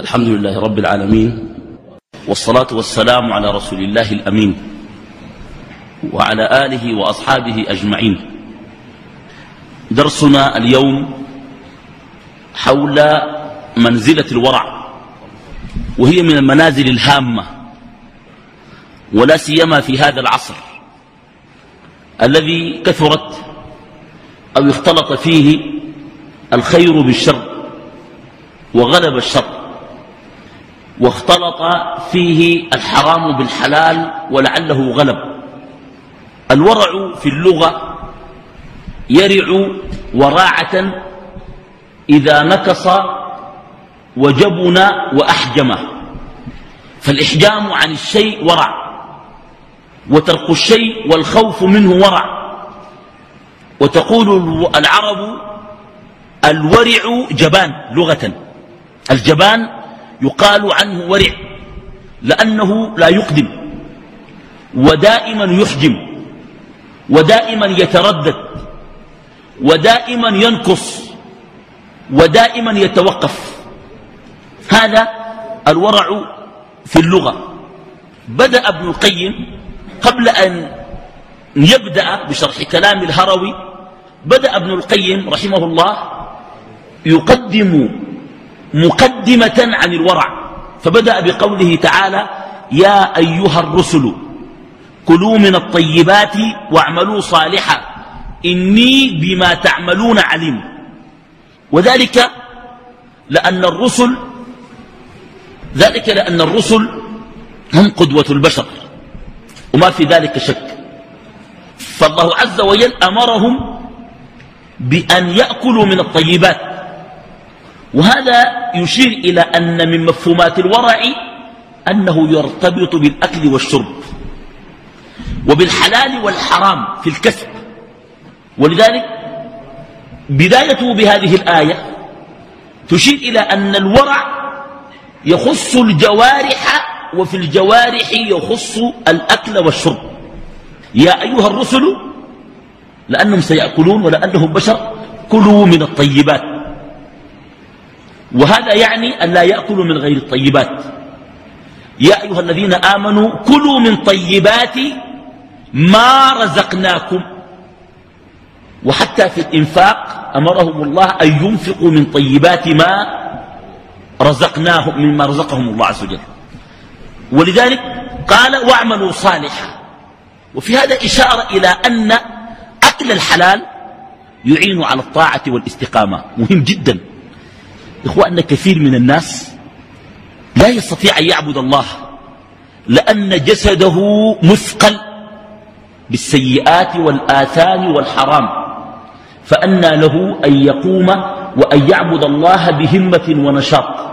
الحمد لله رب العالمين والصلاة والسلام على رسول الله الأمين وعلى آله وأصحابه أجمعين. درسنا اليوم حول منزلة الورع وهي من المنازل الهامة ولا سيما في هذا العصر الذي كثرت أو اختلط فيه الخير بالشر وغلب الشر. واختلط فيه الحرام بالحلال ولعله غلب. الورع في اللغة يرع وراعة إذا نكص وجبن وأحجم. فالإحجام عن الشيء ورع وترك الشيء والخوف منه ورع. وتقول العرب الورع جبان لغة. الجبان يقال عنه ورع لأنه لا يقدم ودائما يحجم ودائما يتردد ودائما ينكص ودائما يتوقف. هذا الورع في اللغة. بدأ ابن القيم قبل أن يبدأ بشرح كلام الهروي بدأ ابن القيم رحمه الله يقدم مقدمة عن الورع. فبدأ بقوله تعالى يا أيها الرسل كلوا من الطيبات واعملوا صالحا. إني بما تعملون عليم. وذلك لأن الرسل ذلك لأن الرسل هم قدوة البشر وما في ذلك شك. فالله عز وجل أمرهم بأن يأكلوا من الطيبات. وهذا يشير إلى أن من مفهومات الورع أنه يرتبط بالأكل والشرب وبالحلال والحرام في الكسب. ولذلك بدايته بهذه الآية تشير إلى أن الورع يخص الجوارح وفي الجوارح يخص الأكل والشرب. يا أيها الرسل لأنهم سيأكلون ولأنهم بشر كلوا من الطيبات. وهذا يعني أن لا يأكلوا من غير الطيبات. يا أيها الذين آمنوا كلوا من طيبات ما رزقناكم. وحتى في الإنفاق أمرهم الله أن ينفقوا من طيبات ما رزقناهم مما رزقهم الله عز وجل. ولذلك قال واعملوا صالحا. وفي هذا إشارة إلى أن أكل الحلال يعين على الطاعة والاستقامة. مهم جدا. إخواننا كثير من الناس لا يستطيع أن يعبد الله لأن جسده مثقل بالسيئات والآثام والحرام فأنى له أن يقوم وأن يعبد الله بهمة ونشاط.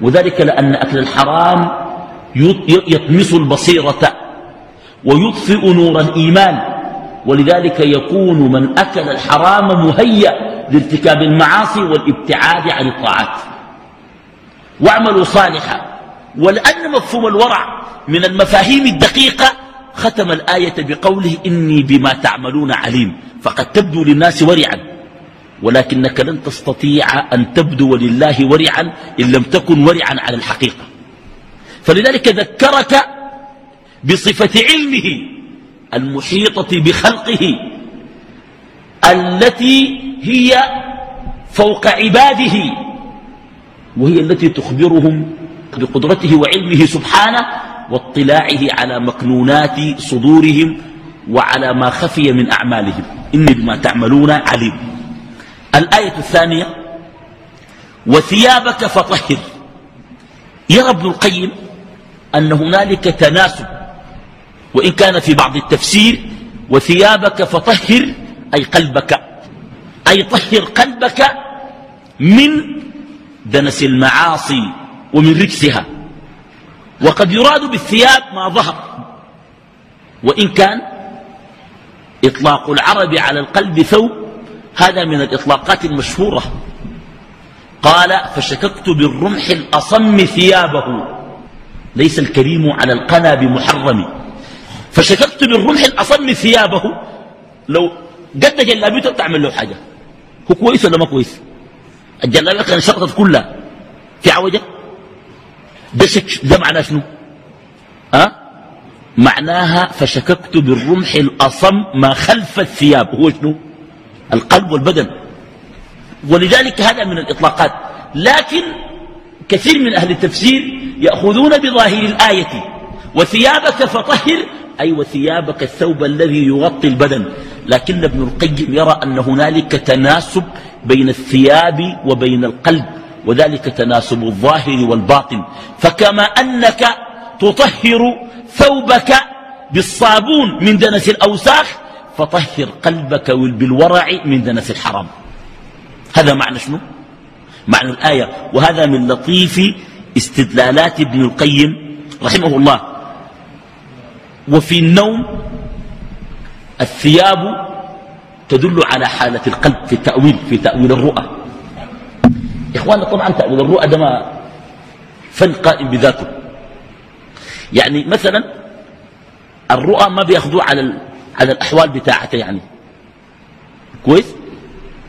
وذلك لأن أكل الحرام يطمس البصيرة ويطفئ نور الإيمان ولذلك يكون من أكل الحرام مهيأ لارتكاب المعاصي والابتعاد عن الطاعات. واعملوا صالحا ولأن مفهوم الورع من المفاهيم الدقيقة ختم الآية بقوله إني بما تعملون عليم فقد تبدو للناس ورعا. ولكنك لن تستطيع أن تبدو لله ورعا إن لم تكن ورعا على الحقيقة. فلذلك ذكرك بصفة علمه المحيطة بخلقه التي هي فوق عباده وهي التي تخبرهم بقدرته وعلمه سبحانه واطلاعه على مكنونات صدورهم وعلى ما خفي من أعمالهم. إني بما تعملون عليم. الآية الثانية وثيابك فطهر. يرى ابن القيم أن هنالك تناسب وإن كان في بعض التفسير وثيابك فطهر أي قلبك أي طهر قلبك من دنس المعاصي ومن رجسها. وقد يراد بالثياب ما ظهر. وإن كان إطلاق العرب على القلب ثوب هذا من الإطلاقات المشهورة. قال فشككت بالرمح الأصم ثيابه ليس الكريم على القنا بمحرم. فشككت بالرمح الأصم ثيابه لو قد جلابيته بتعمل له حاجة. هو كويس ولا ما كويس؟ الجلابية كان شقطت كلها. في عوجة؟ ده, ده معناه شنو؟ أه؟ معناها فشككت بالرمح الأصم ما خلف الثياب. هو شنو؟ القلب والبدن. ولذلك هذا من الإطلاقات. لكن كثير من أهل التفسير يأخذون بظاهر الآية. وثيابك فطهر أي وثيابك الثوب الذي يغطي البدن. لكن ابن القيم يرى أن هنالك تناسب بين الثياب وبين القلب وذلك تناسب الظاهر والباطن. فكما أنك تطهر ثوبك بالصابون من دنس الأوساخ فطهر قلبك بالورع من دنس الحرام. هذا معنى شنو؟ معنى الآية. وهذا من لطيف استدلالات ابن القيم رحمه الله. وفي النوم الثياب تدل على حالة القلب في التأويل في تأويل الرؤى. إخواننا طبعا تأويل الرؤى ده ما فن قائم بذاته. يعني مثلا الرؤى ما بيأخذوه على على الأحوال بتاعته يعني. كويس؟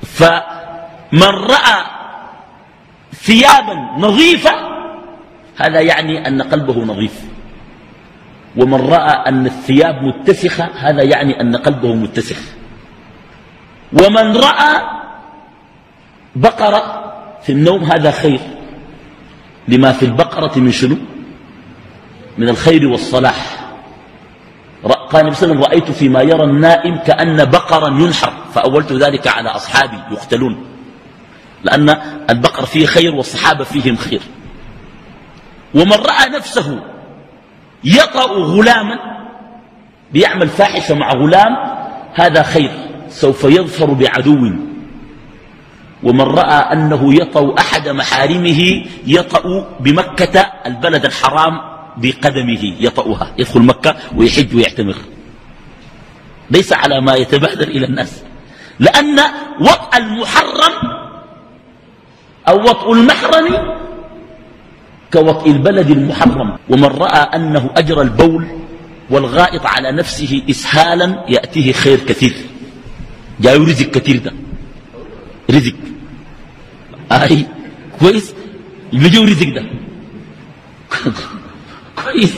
فمن رأى ثيابا نظيفة هذا يعني أن قلبه نظيف. ومن رأى أن الثياب متسخة هذا يعني أن قلبه متسخ. ومن رأى بقرة في النوم هذا خير. لما في البقرة من شنو؟ من الخير والصلاح. قال النبي صلى الله عليه وسلم رأيت فيما يرى النائم كأن بقرا ينحر. فأولت ذلك على أصحابي يقتلون. لأن البقر فيه خير والصحابة فيهم خير. ومن رأى نفسه يطأ غلاما بيعمل فاحشة مع غلام هذا خير سوف يظفر بعدو. ومن رأى أنه يطأ أحد محارمه يطأ بمكة البلد الحرام بقدمه يطأها يدخل مكة ويحج ويعتمر. ليس على ما يتبادر إلى الناس. لأن وطأ المحرم أو وطء المحرم كوطء البلد المحرم ومن رأى أنه أجرى البول والغائط على نفسه إسهالا يأتيه خير كثير. جاء رزق كثير ده. رزق. أي كويس؟ يجيو رزق ده. كويس.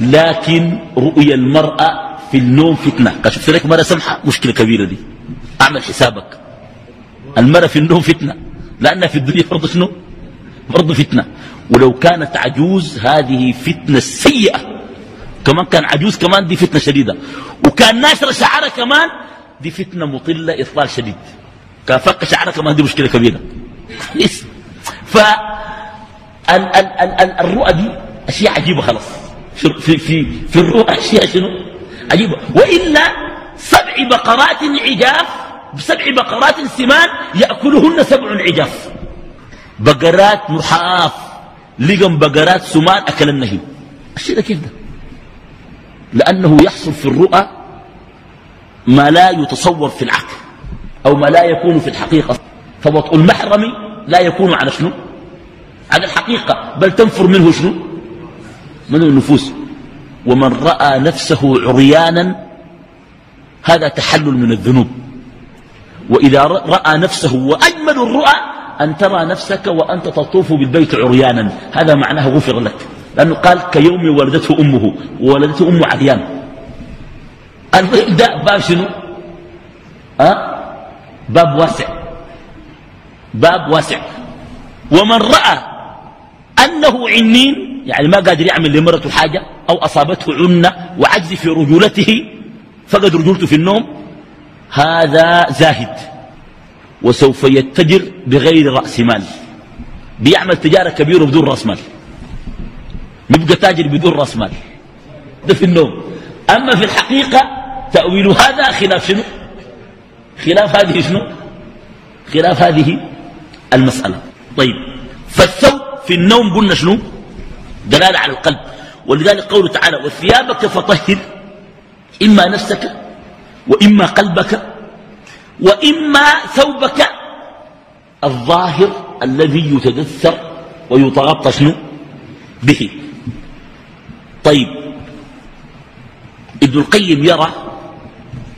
لكن رؤيا المرأة في النوم فتنة. كشفت لك مرة سمحة مشكلة كبيرة دي. أعمل حسابك. المرأة في النوم فتنة. لأنها في الدنيا برضه شنو؟ برضه فتنة. ولو كانت عجوز هذه فتنة سيئة. كمان كان عجوز كمان دي فتنة شديدة. وكان ناشر شعرها كمان دي فتنة مطلة إطلال شديد. كان فك شعرها كمان دي مشكلة كبيرة. ف ال ال الرؤى دي أشياء عجيبة خلاص. في, في, في, الرؤى أشياء شنو؟ عجيبة. وإلا سبع بقرات عجاف بسبع بقرات سمان يأكلهن سبع عجاف. بقرات نحاف لقم بقرات سمان أكل النهي الشيء ده كيف ده؟ لأنه يحصل في الرؤى ما لا يتصور في العقل أو ما لا يكون في الحقيقة. فوطء المحرم لا يكون على شنو؟ على الحقيقة. بل تنفر منه شنو؟ منه النفوس. ومن رأى نفسه عريانا هذا تحلل من الذنوب. وإذا رأى نفسه وأجمل الرؤى أن ترى نفسك وأنت تطوف بالبيت عريانا. هذا معناه غفر لك. لأنه قال كيوم ولدته أمه وولدته أمه عريان. ده باب شنو؟ أه؟ باب واسع. باب واسع. ومن رأى أنه عنين يعني ما قادر يعمل لمرته حاجة أو أصابته عنة وعجز في رجولته فقد رجولته في النوم هذا زاهد. وسوف يتجر بغير رأس مال. بيعمل تجارة كبيرة بدون رأس مال. يبقى تاجر بدون رأس مال. ده في النوم. أما في الحقيقة تأويل هذا خلاف شنو؟ خلاف هذه شنو؟ خلاف هذه المسألة. طيب. فالثوب في النوم قلنا شنو؟ دلالة على القلب. ولذلك قوله تعالى وثيابك فطهر إما نفسك وإما قلبك وإما ثوبك الظاهر الذي يتدثر ويتغطى شنو؟ به. طيب. ابن القيم يرى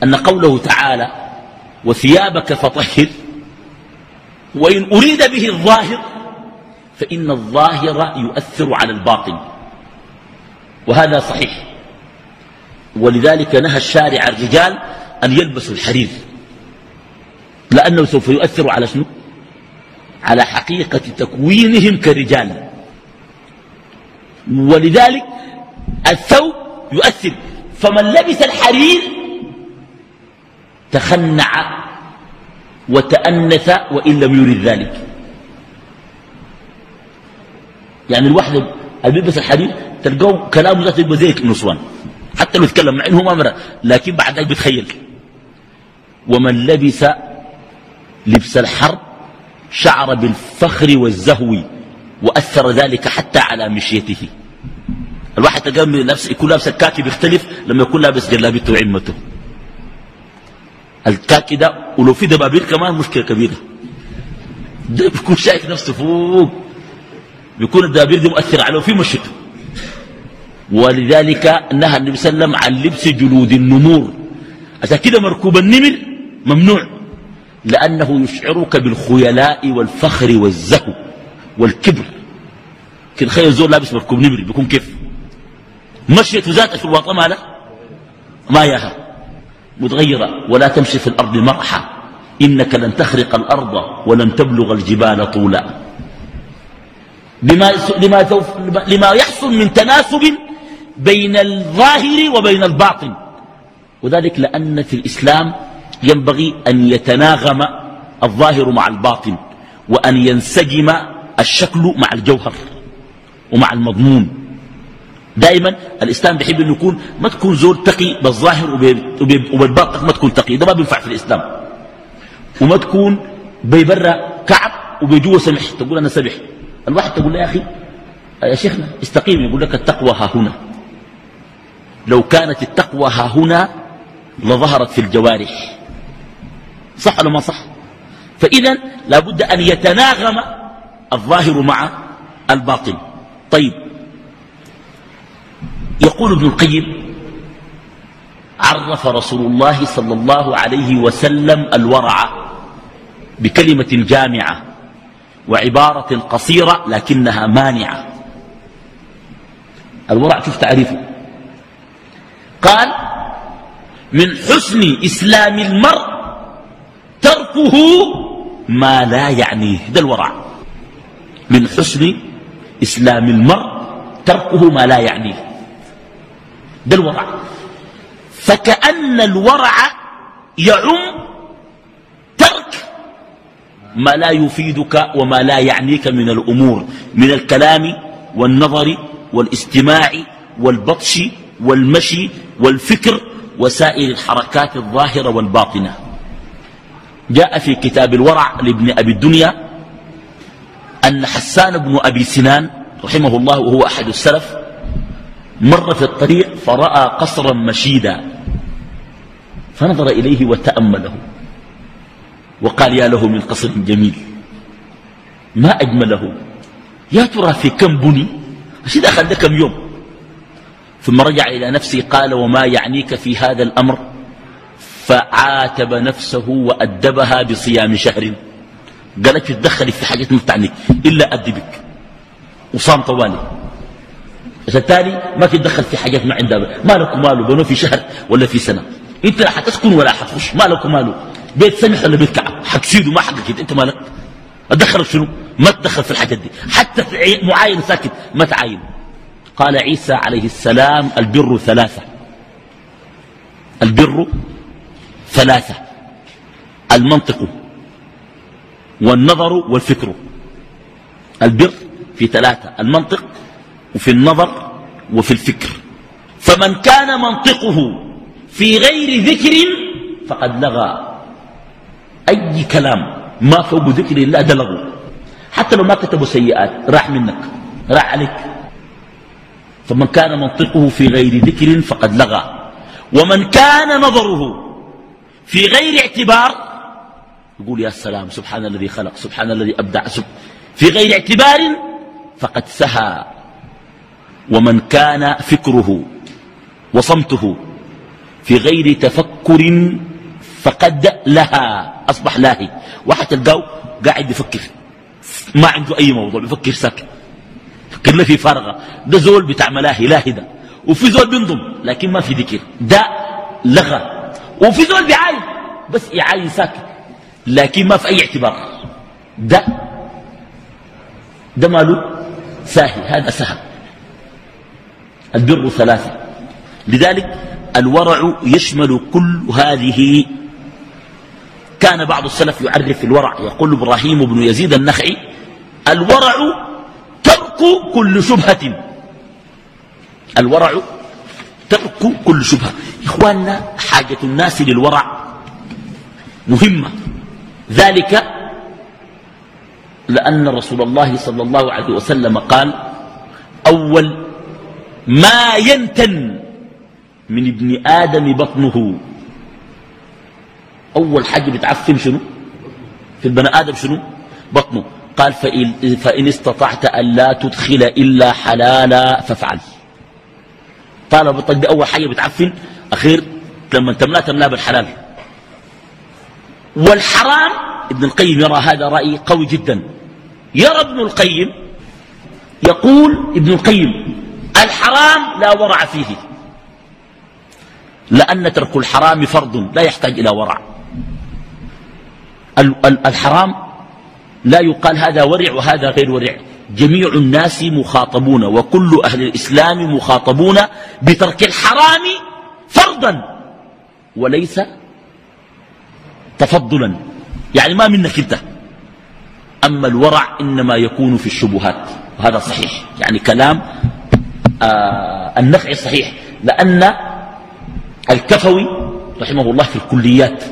أن قوله تعالى وثيابك فطهر وإن أريد به الظاهر فإن الظاهر يؤثر على الباطن. وهذا صحيح. ولذلك نهى الشارع الرجال أن يلبسوا الحرير. لأنه سوف يؤثر على شنو؟ على حقيقة تكوينهم كرجال. ولذلك الثوب يؤثر. فمن لبس الحرير تخنع وتأنث وإن لم يرد ذلك. يعني الواحد اللي بيلبس الحرير تلقاه كلامه ذاته يبقى زي النسوان حتى لو يتكلم مع إنه ما مرة لكن بعد ذلك بيتخيل. ومن لبس لبس الحرب شعر بالفخر والزهو وأثر ذلك حتى على مشيته. الواحد نفس يكون لابس الكاكي بيختلف لما يكون لابس جلابيته وعمته الكاكي ده ولو في دبابير كمان مشكلة كبيرة. ده بيكون شايف نفسه فوق. بيكون الدبابير دي مؤثرة عليه في مشيته ولذلك نهى النبي صلى الله عليه وسلم عن لبس جلود النمور. عشان كده مركوب النمر ممنوع. لأنه يشعرك بالخيلاء والفخر والزهو والكبر. كده خير زول لابس مركوب نمر بيكون كيف؟ مشيت ذاتك في الوطن ما لا ما ياها. متغيرة. ولا تمشي في الأرض مرحا. إنك لن تخرق الأرض ولن تبلغ الجبال طولا. لما, لما, لما يحصل من تناسب بين الظاهر وبين الباطن. وذلك لأن في الإسلام ينبغي أن يتناغم الظاهر مع الباطن وأن ينسجم الشكل مع الجوهر ومع المضمون. دائما الإسلام بيحب أن يكون ما تكون زور تقي بالظاهر وبالباطن ما تكون تقي ده ما بينفع في الإسلام. وما تكون بيبرى كعب وبيجوه سمح تقول أنا سمح. الواحد تقول يا أخي يا شيخنا استقيم يقول لك التقوى ها هنا. لو كانت التقوى ها هنا لظهرت في الجوارح. صح ولا ما صح؟ فإذا لابد أن يتناغم الظاهر مع الباطن. طيب. يقول ابن القيم عرف رسول الله صلى الله عليه وسلم الورع بكلمة جامعة وعبارة قصيرة لكنها مانعة. الورع شوف تعريفه. قال من حسن إسلام المرء تركه ما لا يعنيه. ده الورع. من حسن إسلام المرء تركه ما لا يعنيه. ده الورع. فكأن الورع يعم ترك ما لا يفيدك وما لا يعنيك من الأمور من الكلام والنظر والاستماع والبطش والمشي والفكر وسائر الحركات الظاهرة والباطنة. جاء في كتاب الورع لابن أبي الدنيا أن حسان بن أبي سنان رحمه الله وهو أحد السلف مر في الطريق فرأى قصرا مشيدا فنظر إليه وتأمله وقال يا له من قصر جميل ما أجمله؟ يا ترى في كم بني؟ أشد أخذ كم يوم؟ ثم رجع إلى نفسه قال وما يعنيك في هذا الأمر؟ فعاتب نفسه وأدبها بصيام شهر. قالت تدخلي في حاجات متعنك إلا أدبك وصام طوالي. الثاني ما تتدخل في حاجات ما عندها ما لك ماله بنو في شهر ولا في سنة. أنت لا حتسكن ولا حتخش ما لك ماله بيت سمح ولا بيت كعب؟ حتسيده ما حقك أنت مالك؟ اتدخل شنو؟ ما تدخل في الحاجات دي. حتى معاين ساكت ما تعاين. قال عيسى عليه السلام البر ثلاثة. البر ثلاثة المنطق والنظر والفكر. البر في ثلاثة المنطق وفي النظر وفي الفكر. فمن كان منطقه في غير ذكر فقد لغى. أي كلام ما فوق ذكر الله ده لغو حتى لو ما كتبوا سيئات راح منك راح عليك. فمن كان منطقه في غير ذكر فقد لغى. ومن كان نظره في غير اعتبار يقول يا سلام سبحان الذي خلق سبحان الذي أبدع في غير اعتبار فقد سهى ومن كان فكره وصمته في غير تفكر فقد لها أصبح لاهي. واحد تلقاه قاعد يفكر ما عنده أي موضوع بيفكر ساكت. فكر له في فارغة. ده زول بتاع ملاهي لاهي ده. وفي زول بينضم لكن ما في ذكر. ده لغى. وفي زول بيعاين بس يعاين ساكت. لكن ما في أي اعتبار. ده ده ماله؟ ساهي هذا سهل. البر ثلاثة. لذلك الورع يشمل كل هذه. كان بعض السلف يعرف الورع. يقول إبراهيم بن يزيد النخعي الورع ترك كل شبهة. الورع ترك كل شبهة. إخواننا حاجة الناس للورع مهمة. ذلك لأن رسول الله صلى الله عليه وسلم قال أول ما ينتن من ابن آدم بطنه. أول حاجة بتعفن شنو؟ في البني آدم شنو؟ بطنه. قال فإن, استطعت أن لا تدخل إلا حلالا فافعل. طالب بطن دي أول حاجة بتعفن أخير لما تملا تملا بالحلال. والحرام ابن القيم يرى هذا رأي قوي جدا. يرى ابن القيم يقول ابن القيم الحرام لا ورع فيه لأن ترك الحرام فرض لا يحتاج إلى ورع. الحرام لا يقال هذا ورع وهذا غير ورع. جميع الناس مخاطبون وكل أهل الإسلام مخاطبون بترك الحرام فرضا وليس تفضلا. يعني ما منك أنت. أما الورع إنما يكون في الشبهات. وهذا صحيح. يعني كلام آه النفع صحيح. لأن الكفوي رحمه الله في الكليات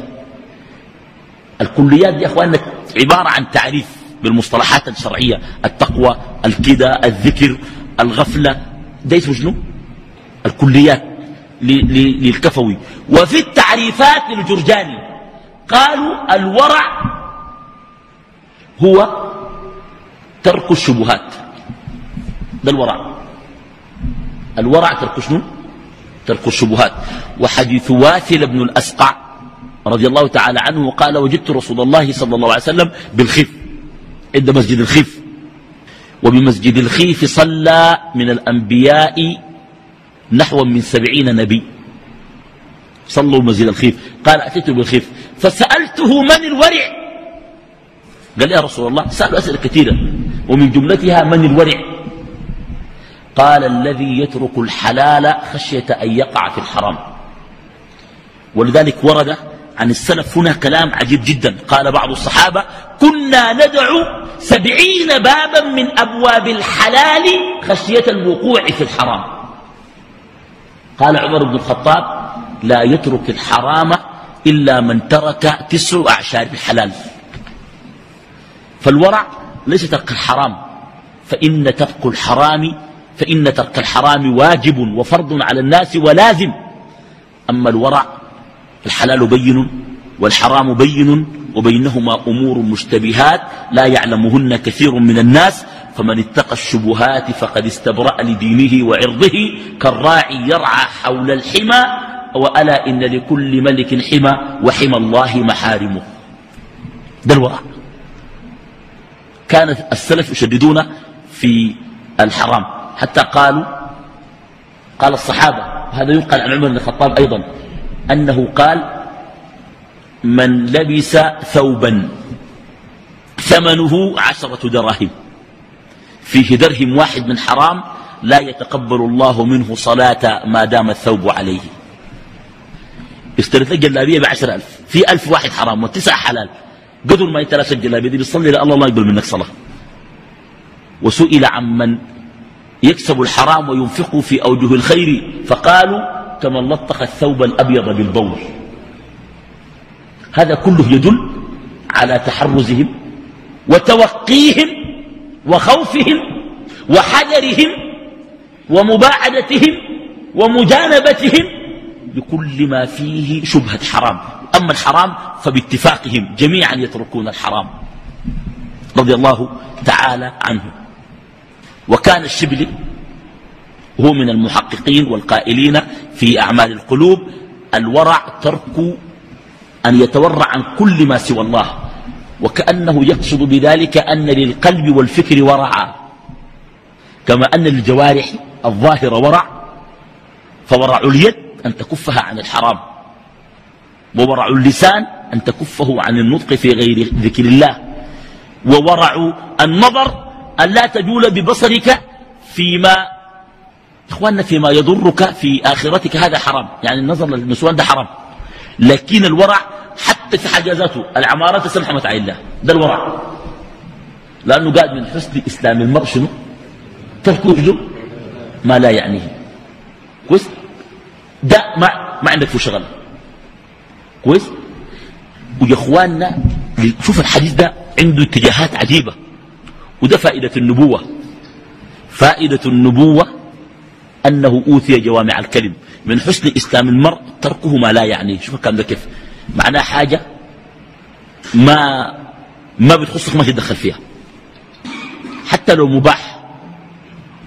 الكليات دي أخواننا عبارة عن تعريف. بالمصطلحات الشرعية التقوى الكدى الذكر الغفلة. ده اسمه شنو؟ الكليات للكفوي. وفي التعريفات للجرجاني. قالوا الورع هو ترك الشبهات. ده الورع. الورع ترك شنو؟ ترك الشبهات. وحديث واثل بن الأسقع رضي الله تعالى عنه قال وجدت رسول الله صلى الله عليه وسلم بالخيف عند مسجد الخيف. وبمسجد الخيف صلى من الأنبياء نحو من سبعين نبي. صلوا مسجد الخيف. قال أتيت بالخيف. فسألته من الورع؟ قال يا رسول الله سألوا أسئلة كثيرة. ومن جملتها من الورع؟ قال الذي يترك الحلال خشية أن يقع في الحرام. ولذلك ورد عن السلف هنا كلام عجيب جدا. قال بعض الصحابة كنا ندعو سبعين بابا من أبواب الحلال خشية الوقوع في الحرام. قال عمر بن الخطاب لا يترك الحرام إلا من ترك تسع أعشار الحلال. فالورع ليس ترك الحرام فإن ترك الحرام فإن ترك الحرام واجب وفرض على الناس ولازم. أما الورع الحلال بين والحرام بين وبينهما أمور مشتبهات لا يعلمهن كثير من الناس فمن اتقى الشبهات فقد استبرأ لدينه وعرضه كالراعي يرعى حول الحمى وألا إن لكل ملك حمى وحمى الله محارمه. ده الورع كان السلف يشددون في الحرام. حتى قالوا قال الصحابة وهذا ينقل عن عمر بن الخطاب أيضا أنه قال من لبس ثوبا ثمنه عشرة دراهم. فيه درهم واحد من حرام لا يتقبل الله منه صلاة ما دام الثوب عليه. اشتريت لك جلابية بعشر ألف. في ألف واحد حرام وتسع حلال. قدر ما يتلاشى الجلابية دي بيصلي الله ما يقبل منك صلاة. وسئل عمن يكسب الحرام وينفقه في أوجه الخير فقالوا كمن لطخ الثوب الأبيض بالبول. هذا كله يدل على تحرزهم وتوقيهم وخوفهم وحذرهم ومباعدتهم ومجانبتهم لكل ما فيه شبهة حرام. أما الحرام فباتفاقهم جميعا يتركون الحرام. رضي الله تعالى عنه. وكان الشبلي هو من المحققين والقائلين في أعمال القلوب الورع ترك أن يتورع عن كل ما سوى الله وكأنه يقصد بذلك أن للقلب والفكر ورعا كما أن للجوارح الظاهرة ورع فورع اليد أن تكفها عن الحرام وورع اللسان أن تكفه عن النطق في غير ذكر الله وورع النظر أن لا تجول ببصرك فيما إخواننا فيما يضرك في آخرتك هذا حرام يعني النظر للنسوان ده حرام. لكن الورع حتى في حاجازاته العمارات تسمح متاع الله ده الورع. لأنه قال من حسن إسلام المرء شنو؟ تركه ما لا يعنيه. كويس؟ ده ما, ما عندك في شغل. كويس؟ ويا اخواننا شوف الحديث ده عنده اتجاهات عجيبة. وده فائدة النبوة. فائدة النبوة أنه أوتي جوامع الكلم. من حسن إسلام المرء تركه ما لا يعني. شوف الكلام ده كيف. معناه حاجة ما ما بتخصك ما تتدخل فيها. حتى لو مباح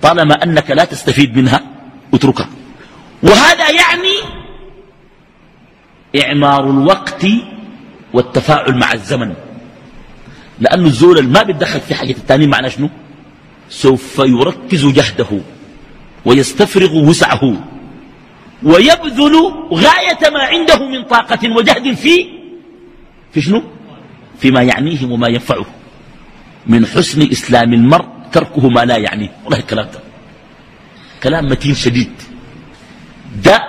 طالما أنك لا تستفيد منها اتركها. وهذا يعني إعمار الوقت والتفاعل مع الزمن. لأنه الزول ما بيتدخل في حاجة التاني معنى شنو؟ سوف يركز جهده ويستفرغ وسعه. ويبذل غاية ما عنده من طاقة وجهد في في شنو؟ فيما يعنيه وما ينفعه. من حسن إسلام المرء تركه ما لا يعنيه والله الكلام ده. كلام متين شديد. ده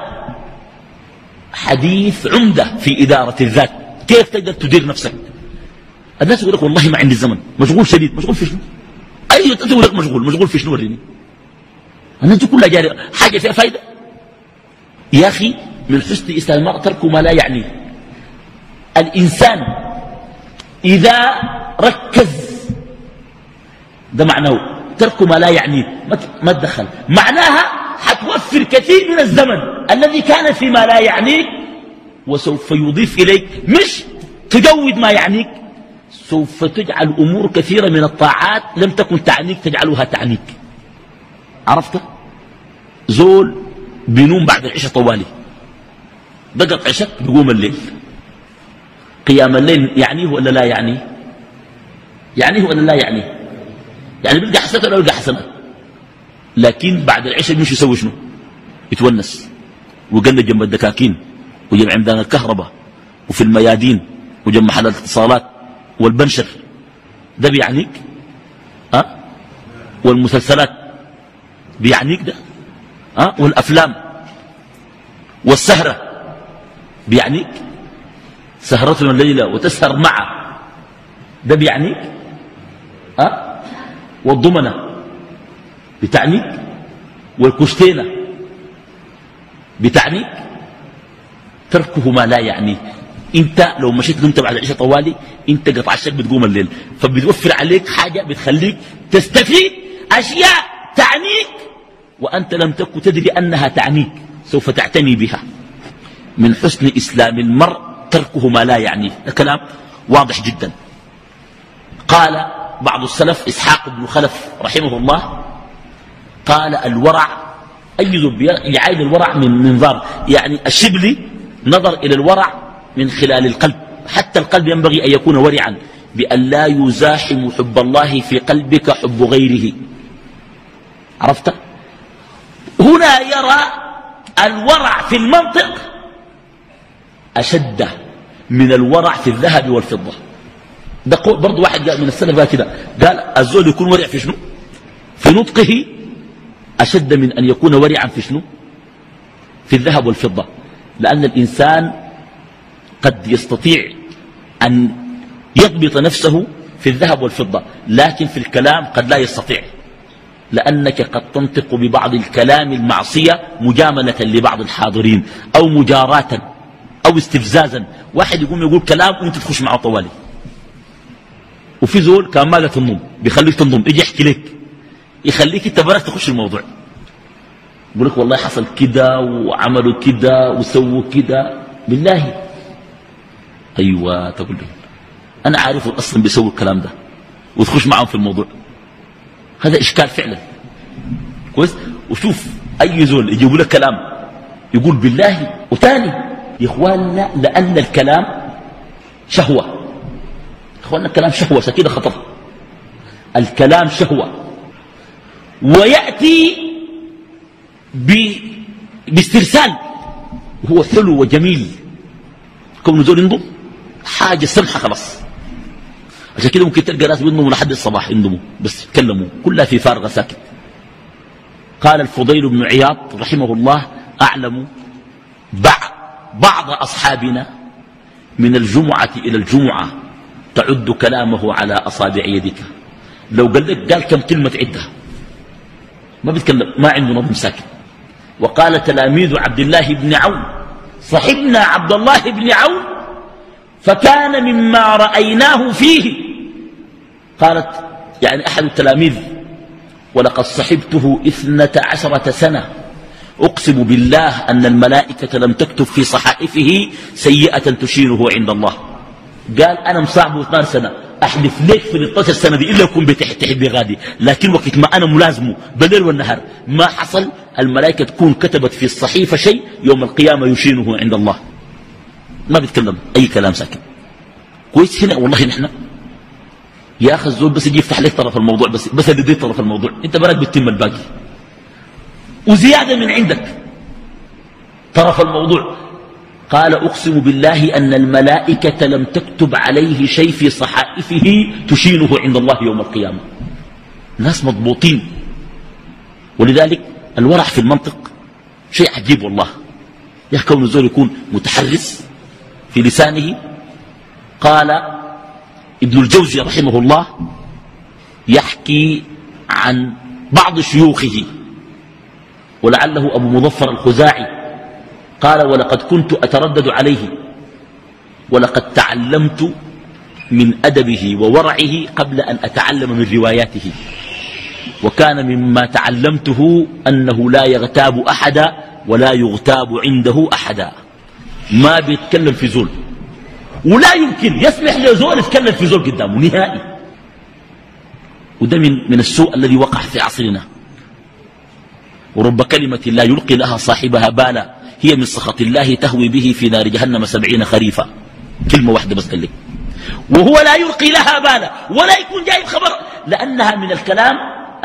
حديث عمدة في إدارة الذات. كيف تقدر تدير نفسك؟ الناس يقول لك والله ما عندي زمن. مشغول شديد. مشغول في شنو؟ أي تقول لك مشغول. مشغول في شنو وريني؟ الناس كلها جاري حاجة فيها فايدة؟ يا أخي من حسن إسلام المرء ترك ما لا يعني. الإنسان إذا ركز ده معناه ترك ما لا يعني ما تدخل معناها حتوفر كثير من الزمن الذي كان فيما لا يعنيك وسوف يضيف إليك مش تجود ما يعنيك. سوف تجعل أمور كثيرة من الطاعات لم تكن تعنيك تجعلها تعنيك. عرفت؟ زول بينوم بعد العشاء طوالي. دقت عشاء بيقوم الليل. قيام الليل يعنيه ولا لا يعنيه؟ يعنيه ولا لا يعنيه؟ يعني بيلقى حسنات ولا بيلقى حسنات لكن بعد العشاء يمشي يسوي شنو؟ يتونس. ويقلد جنب الدكاكين وجنب عمدان الكهرباء وفي الميادين وجنب محل الاتصالات والبنشر. ده بيعنيك؟ أه؟ والمسلسلات. بيعنيك ده؟ والأفلام. والسهرة. بيعنيك سهرة الليلة وتسهر معه. ده بيعنيك أه؟ والضمنة. بتعنيك والكشتينة. بتعنيك تركه ما لا يعنيه انت لو مشيت انت بعد العشاء طوالي انت قطع الشك بتقوم الليل. فبتوفر عليك حاجة بتخليك تستفيد أشياء تعنيك. وأنت لم تكن تدري أنها تعنيك سوف تعتني بها. من حسن إسلام المرء تركه ما لا يعنيه الكلام واضح جدا. قال بعض السلف إسحاق بن خلف رحمه الله قال الورع أي ذب يعين الورع من منظار يعني الشبلي نظر إلى الورع من خلال القلب. حتى القلب ينبغي أن يكون ورعا بأن لا يزاحم حب الله في قلبك حب غيره. عرفت؟ هنا يرى الورع في المنطق أشد من الورع في الذهب والفضة. ده برضو واحد من السلف قال كده. قال الزول يكون ورع في شنو؟ في نطقه أشد من أن يكون ورعا في شنو؟ في الذهب والفضة. لأن الإنسان قد يستطيع أن يضبط نفسه في الذهب والفضة لكن في الكلام قد لا يستطيع. لأنك قد تنطق ببعض الكلام المعصية مجاملة لبعض الحاضرين أو مجاراة أو استفزازا. واحد يقوم يقول كلام وأنت تخش معه طوالي. وفي زول كان ما تنضم بيخليك تنضم يجي يحكي لك. يخليك أنت براك تخش الموضوع. يقول لك والله حصل كده وعملوا كده وسووا كده. بالله. أيوه تقول له. أنا عارف أصلا بيسووا الكلام ده. وتخش معهم في الموضوع. هذا إشكال فعلا. كويس؟ وشوف أي زول يجيبوا لك كلام يقول بالله وتاني. يا إخواننا لأن الكلام شهوة. اخوانا الكلام شهوة كده خطر. الكلام شهوة. ويأتي باسترسال. وهو حلو وجميل. كون زول ينضم حاجة سمحة خلاص. عشان كده ممكن تلقى ناس بينضموا لحد الصباح ينضموا بس يتكلموا كلها في فارغة ساكت. قال الفضيل بن عياض رحمه الله أعلم بعض أصحابنا من الجمعة إلى الجمعة تعد كلامه على أصابع يدك. لو قال لك قال كم كلمة عدها ما بيتكلم ما عنده نظم ساكت. وقال تلاميذ عبد الله بن عون صحبنا عبد الله بن عون فكان مما رأيناه فيه. قالت يعني أحد التلاميذ ولقد صحبته إثنة عشرة سنة. أقسم بالله أن الملائكة لم تكتب في صحائفه سيئة تشينه عند الله. قال أنا مصاحبه 12 سنة. أحلف لك في 13 سنة دي إلا يكون بتحت بغادي. لكن وقت ما أنا ملازمه بالليل والنهار ما حصل الملائكة تكون كتبت في الصحيفة شيء يوم القيامة يشينه عند الله. ما بيتكلم. أي كلام ساكن. كويس هنا؟ والله نحن يا أخي الزول بس يجي يفتح لك طرف الموضوع بس بس يدي طرف الموضوع. أنت براك بتتم الباقي. وزيادة من عندك. طرف الموضوع. قال أقسم بالله أن الملائكة لم تكتب عليه شيء في صحائفه تشينه عند الله يوم القيامة. ناس مضبوطين. ولذلك الورع في المنطق شيء عجيب والله. يحكم الزول يكون متحرس. في لسانه قال ابن الجوزي رحمه الله يحكي عن بعض شيوخه ولعله أبو مظفر الخزاعي قال ولقد كنت أتردد عليه ولقد تعلمت من أدبه وورعه قبل أن أتعلم من رواياته وكان مما تعلمته أنه لا يغتاب أحدا ولا يغتاب عنده أحدا ما بيتكلم في زول. ولا يمكن يسمح لزول يتكلم في زول قدامه نهائي. وده من, من السوء الذي وقع في عصرنا. ورب كلمة لا يلقي لها صاحبها بالا. هي من سخط الله تهوي به في نار جهنم سبعين خريفا. كلمة واحدة بس قال لك وهو لا يلقي لها بالا ولا يكون جايب خبر. لأنها من الكلام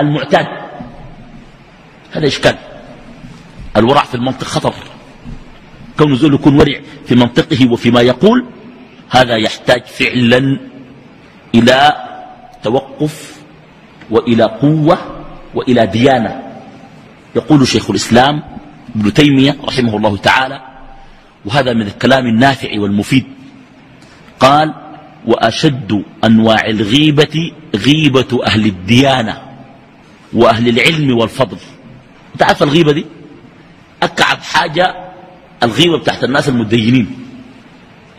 المعتاد. هذا إشكال. الورع في المنطق خطر. كون زول يكون ورع في منطقه وفيما يقول هذا يحتاج فعلا إلى توقف وإلى قوة وإلى ديانة. يقول شيخ الإسلام ابن تيمية رحمه الله تعالى وهذا من الكلام النافع والمفيد. قال وأشد أنواع الغيبة غيبة أهل الديانة وأهل العلم والفضل. تعرف الغيبة دي؟ أكعب حاجة الغيبة بتاعت الناس المدينين.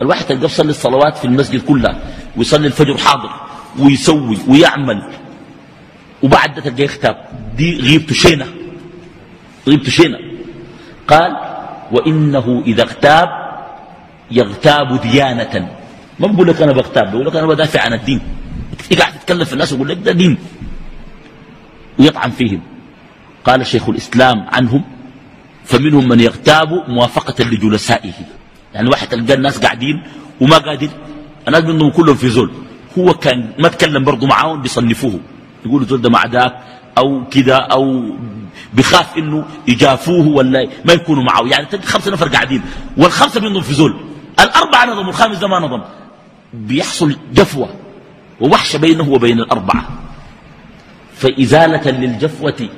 الواحد تلقى يصلي الصلوات في المسجد كلها ويصلي الفجر حاضر ويسوي ويعمل. وبعد تلقى يختاب دي غيبته شينة. غيبته شينة. قال وإنه إذا اغتاب يغتاب ديانة. ما بقول لك أنا بغتاب بقول لك أنا بدافع عن الدين. قاعد تتكلم في الناس ويقول لك ده دين. ويطعن فيهم. قال شيخ الإسلام عنهم فمنهم من يغتاب موافقة لجلسائه. يعني واحد تلقى الناس قاعدين وما قادر. الناس منهم كلهم في زول. هو كان ما تكلم برضه معاهم بيصنفوه. يقولوا زول ده مع ذاك أو كذا أو بخاف إنه يجافوه ولا ما يكونوا معه. يعني خمسة نفر قاعدين. والخمسة منهم في زول. الأربعة نظم والخامس ده ما نظم. بيحصل جفوة. ووحشة بينه وبين الأربعة. فإزالة للجفوة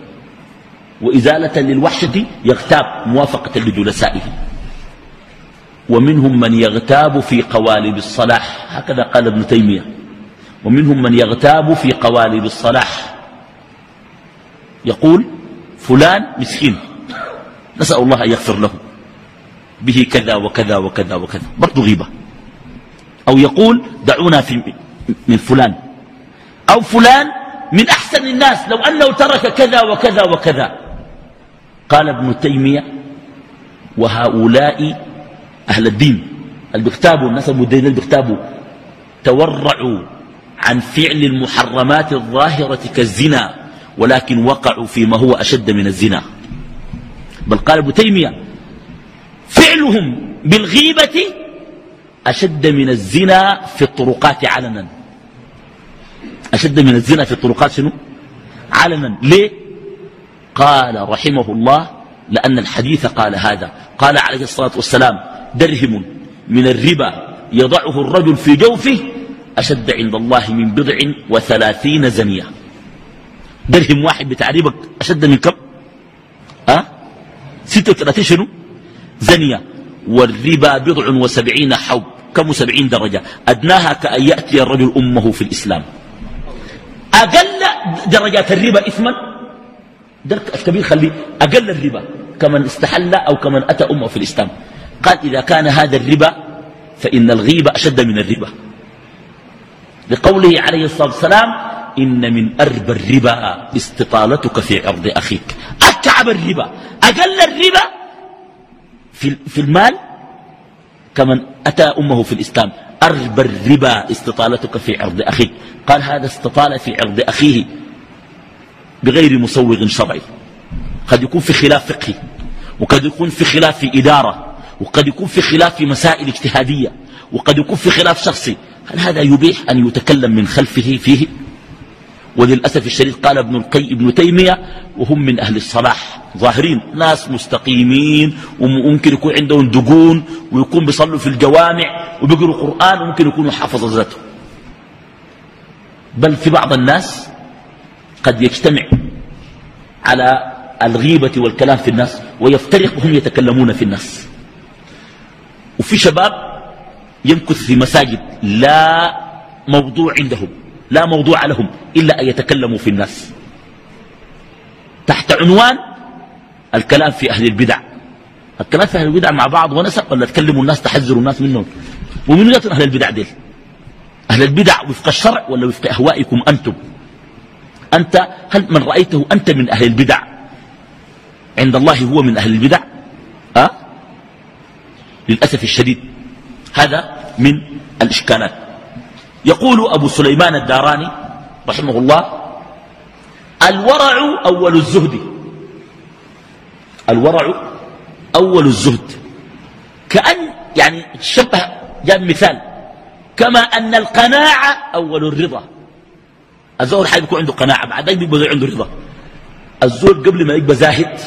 وإزالة للوحشة يغتاب موافقة لجلسائه. ومنهم من يغتاب في قوالب الصلاح. هكذا قال ابن تيمية. ومنهم من يغتاب في قوالب الصلاح. يقول فلان مسكين. نسأل الله أن يغفر له. به كذا وكذا وكذا وكذا. برضو غيبة. أو يقول دعونا في من فلان. أو فلان من أحسن الناس. لو أنه ترك كذا وكذا وكذا. قال ابن تيمية وهؤلاء أهل الدين اللي بيكتابوا الناس المدينين اللي بيكتابوا تورعوا عن فعل المحرمات الظاهرة كالزنا ولكن وقعوا فيما هو أشد من الزنا. بل قال ابن تيمية فعلهم بالغيبة أشد من الزنا في الطرقات علنا. أشد من الزنا في الطرقات شنو؟ علنا. ليه؟ قال رحمه الله لأن الحديث قال هذا. قال عليه الصلاة والسلام درهم من الربا يضعه الرجل في جوفه أشد عند الله من بضع وثلاثين زنية. درهم واحد بتاع ربا أشد من كم؟ أه؟ ستة وثلاثين شنو؟ زنية. والربا بضع وسبعين حوب كم سبعين درجة؟ أدناها كأن يأتي الرجل أمه في الإسلام. أقل درجات الربا إثما؟ درك الكبير خلي أقل الربا كمن استحل أو كمن أتى أمة في الإسلام. قال إذا كان هذا الربا فإن الغيبة أشد من الربا. لقوله عليه الصلاة والسلام إن من أربى الربا استطالتك في عرض أخيك. أكعب الربا. أقل الربا في, في المال كمن أتى أمه في الإسلام. أربى الربا استطالتك في عرض أخيك. قال هذا استطال في عرض أخيه. بغير مسوغ شرعي. قد يكون في خلاف فقهي وقد يكون في خلاف في إدارة وقد يكون في خلاف في مسائل اجتهادية وقد يكون في خلاف شخصي. هل هذا يبيح أن يتكلم من خلفه فيه؟ وللأسف الشديد قال ابن القي ابن تيمية وهم من أهل الصلاح ظاهرين ناس مستقيمين وممكن يكون عندهم دقون ويكون بيصلوا في الجوامع وبيقروا قرآن وممكن يكونوا حافظ ذاته. بل في بعض الناس قد يجتمع على الغيبة والكلام في الناس ويفترق وهم يتكلمون في الناس. وفي شباب يمكث في مساجد لا موضوع عندهم لا موضوع لهم إلا أن يتكلموا في الناس. تحت عنوان الكلام في أهل البدع. الكلام في أهل البدع مع بعض ونسق ولا تكلموا الناس تحذروا الناس منهم؟ ومن وجهة أهل البدع ديل؟ أهل البدع وفق الشرع ولا وفق أهوائكم أنتم؟ أنت هل من رأيته أنت من أهل البدع؟ عند الله هو من أهل البدع. أه؟ للأسف الشديد. هذا من الإشكالات. يقول أبو سليمان الداراني رحمه الله الورع أول الزهد. الورع أول الزهد. كأن يعني شبه جاب مثال. كما أن القناعة أول الرضا. الزول حي بيكون عنده قناعة بعد ذلك بيبقى عنده رضا. الزول قبل ما يبقى زاهد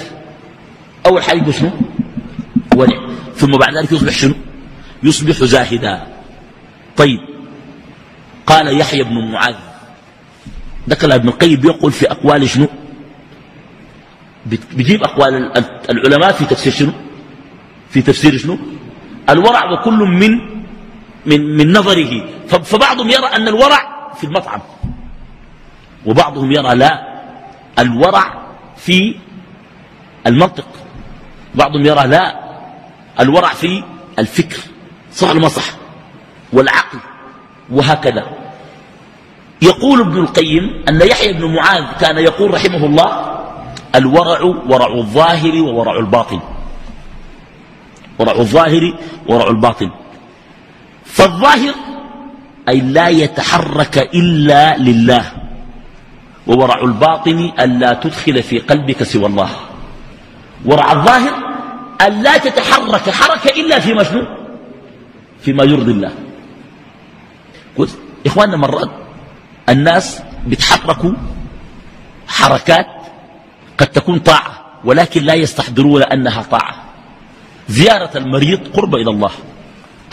أول حاجة يبقى شنو؟ ورع ثم بعد ذلك يصبح شنو؟ يصبح زاهدا. طيب. قال يحيى بن معاذ. ذكر ابن القيم يقول في أقوال شنو؟ بيجيب أقوال العلماء في تفسير شنو؟ في تفسير شنو؟ الورع وكل من من من نظره. فبعضهم يرى أن الورع في المطعم. وبعضهم يرى لا الورع في المنطق. بعضهم يرى لا الورع في الفكر. صح ولا ما صح؟ والعقل. وهكذا. يقول ابن القيم أن يحيى بن معاذ كان يقول رحمه الله الورع ورع الظاهر وورع الباطن. ورع الظاهر ورع الباطن. فالظاهر أي لا يتحرك إلا لله. وورع الباطن ألا تدخل في قلبك سوى الله. ورع الظاهر أن لا تتحرك حركة إلا في مشنو فيما يرضي الله. إخواننا مرات الناس بيتحركوا حركات قد تكون طاعة ولكن لا يستحضرون أنها طاعة. زيارة المريض قرب إلى الله.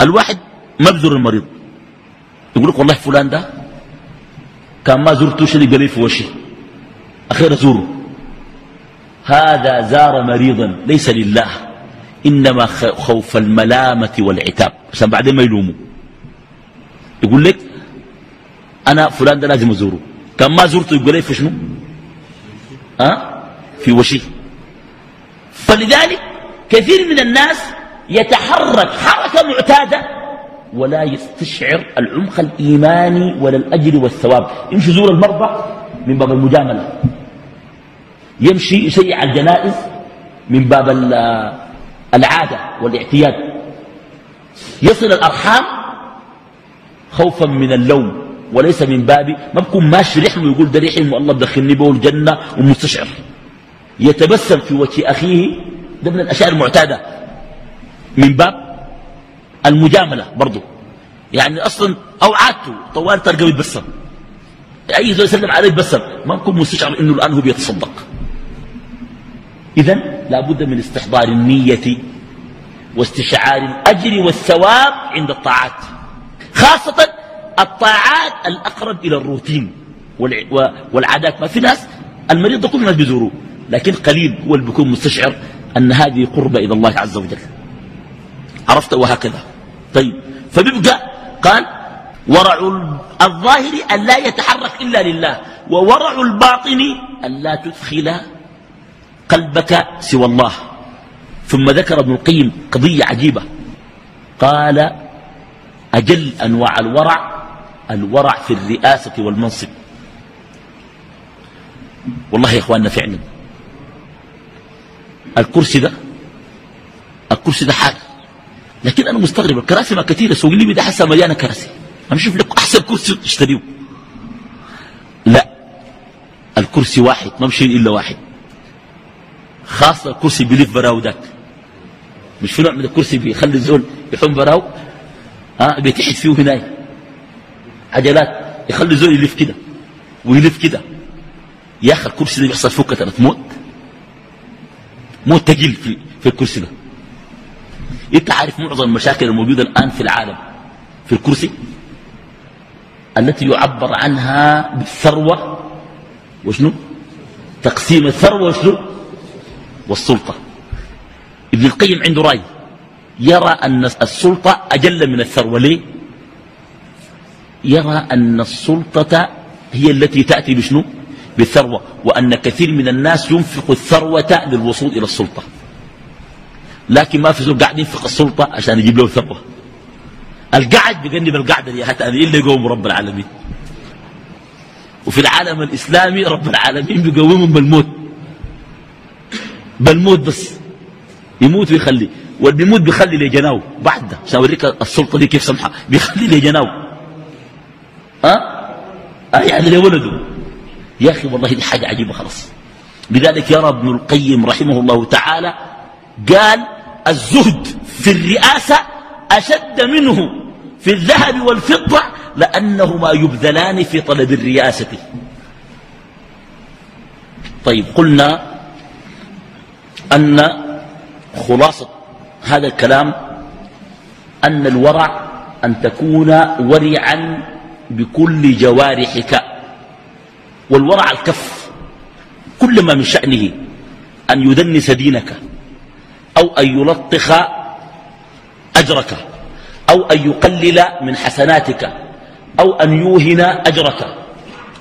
الواحد ما بزور المريض. يقول لك والله فلان ده كان ما زرته شيء قليل في وشي أخيرا زوره هذا زار مريضا ليس لله إنما خوف الملامة والعتاب. عشان بعدين ما يلوموا. يقول لك أنا فلان ده لازم أزوره. كان ما زرته يقول لي في شنو؟ أه؟ في وشي فلذلك كثير من الناس يتحرك حركة معتادة ولا يستشعر العمق الإيماني ولا الأجر والثواب. يمشي يزور المرضى من باب المجاملة. يمشي يشيع الجنائز من باب العادة والاعتياد. يصل الأرحام خوفا من اللوم وليس من باب. ما بكون ماشي رحم ويقول ده رحم والله بدخلني به الجنة ومستشعر. يتبسم في وجه أخيه. ده من الأشياء المعتادة. من باب المجاملة برضه يعني أصلا أو عادته طوال تلقى يتبسم أي زول يسلم عليه بسم ما نكون مستشعر إنه الآن هو بيتصدق. إذا لابد من استحضار النية واستشعار الأجر والثواب عند الطاعات. خاصة الطاعات الأقرب إلى الروتين والعادات. ما في ناس المريض كل الناس بيزوروه لكن قليل هو اللي بيكون مستشعر أن هذه قربة إلى الله عز وجل. عرفت؟ وهكذا. طيب. فبيبقى قال ورع الظاهر أن لا يتحرك إلا لله وورع الباطن أن لا تدخل قلبك سوى الله. ثم ذكر ابن القيم قضية عجيبة. قال أجل أنواع الورع الورع في الرئاسة والمنصب. والله يا إخواننا فعلا. الكرسي ده الكرسي ده حاجة لكن أنا مستغرب الكراسي ما كثيرة سوق لي ده حسا مليانة كراسي. أنا شوف لك أحسن كرسي تشتريه لا الكرسي واحد ما بشيل إلا واحد. خاصة الكرسي بيلف براو ذاك. مش في نوع من الكرسي بيخلي الزول يحوم براو؟ ها بيتحد فيه هناك عجلات يخلي الزول يلف كده ويلف كده. يا أخي الكرسي ده بيحصل فوق كترة موت. موت تقيل في, في الكرسي ده. انت عارف معظم المشاكل الموجودة الآن في العالم في الكرسي التي يعبر عنها بالثروة وشنو؟ تقسيم الثروة وشنو؟ والسلطة. ابن القيم عنده رأي يرى أن السلطة أجل من الثروة. ليه؟ يرى أن السلطة هي التي تأتي بشنو؟ بالثروة وأن كثير من الناس ينفق الثروة للوصول إلى السلطة. لكن ما في زول قاعد ينفق السلطة عشان يجيب له ثروة القعد بجنب القعدة دي حتى إلا يقوم رب العالمين. وفي العالم الإسلامي رب العالمين بيقومهم بالموت. بالموت بس. يموت ويخلي. واللي بيموت بيخلي لجناو بعد أوريك السلطة دي كيف سمحة. بيخلي لجناو ها؟ أه؟ يعني لولده. يا أخي والله دي حاجة عجيبة خلاص. لذلك يرى ابن القيم رحمه الله تعالى قال الزهد في الرئاسة أشد منه في الذهب والفضة لأنهما يبذلان في طلب الرئاسة. طيب قلنا أن خلاصة هذا الكلام أن الورع أن تكون ورعا بكل جوارحك والورع الكف كل ما من شأنه أن يدنس دينك. أو أن يلطخ أجرك أو أن يقلل من حسناتك أو أن يوهن أجرك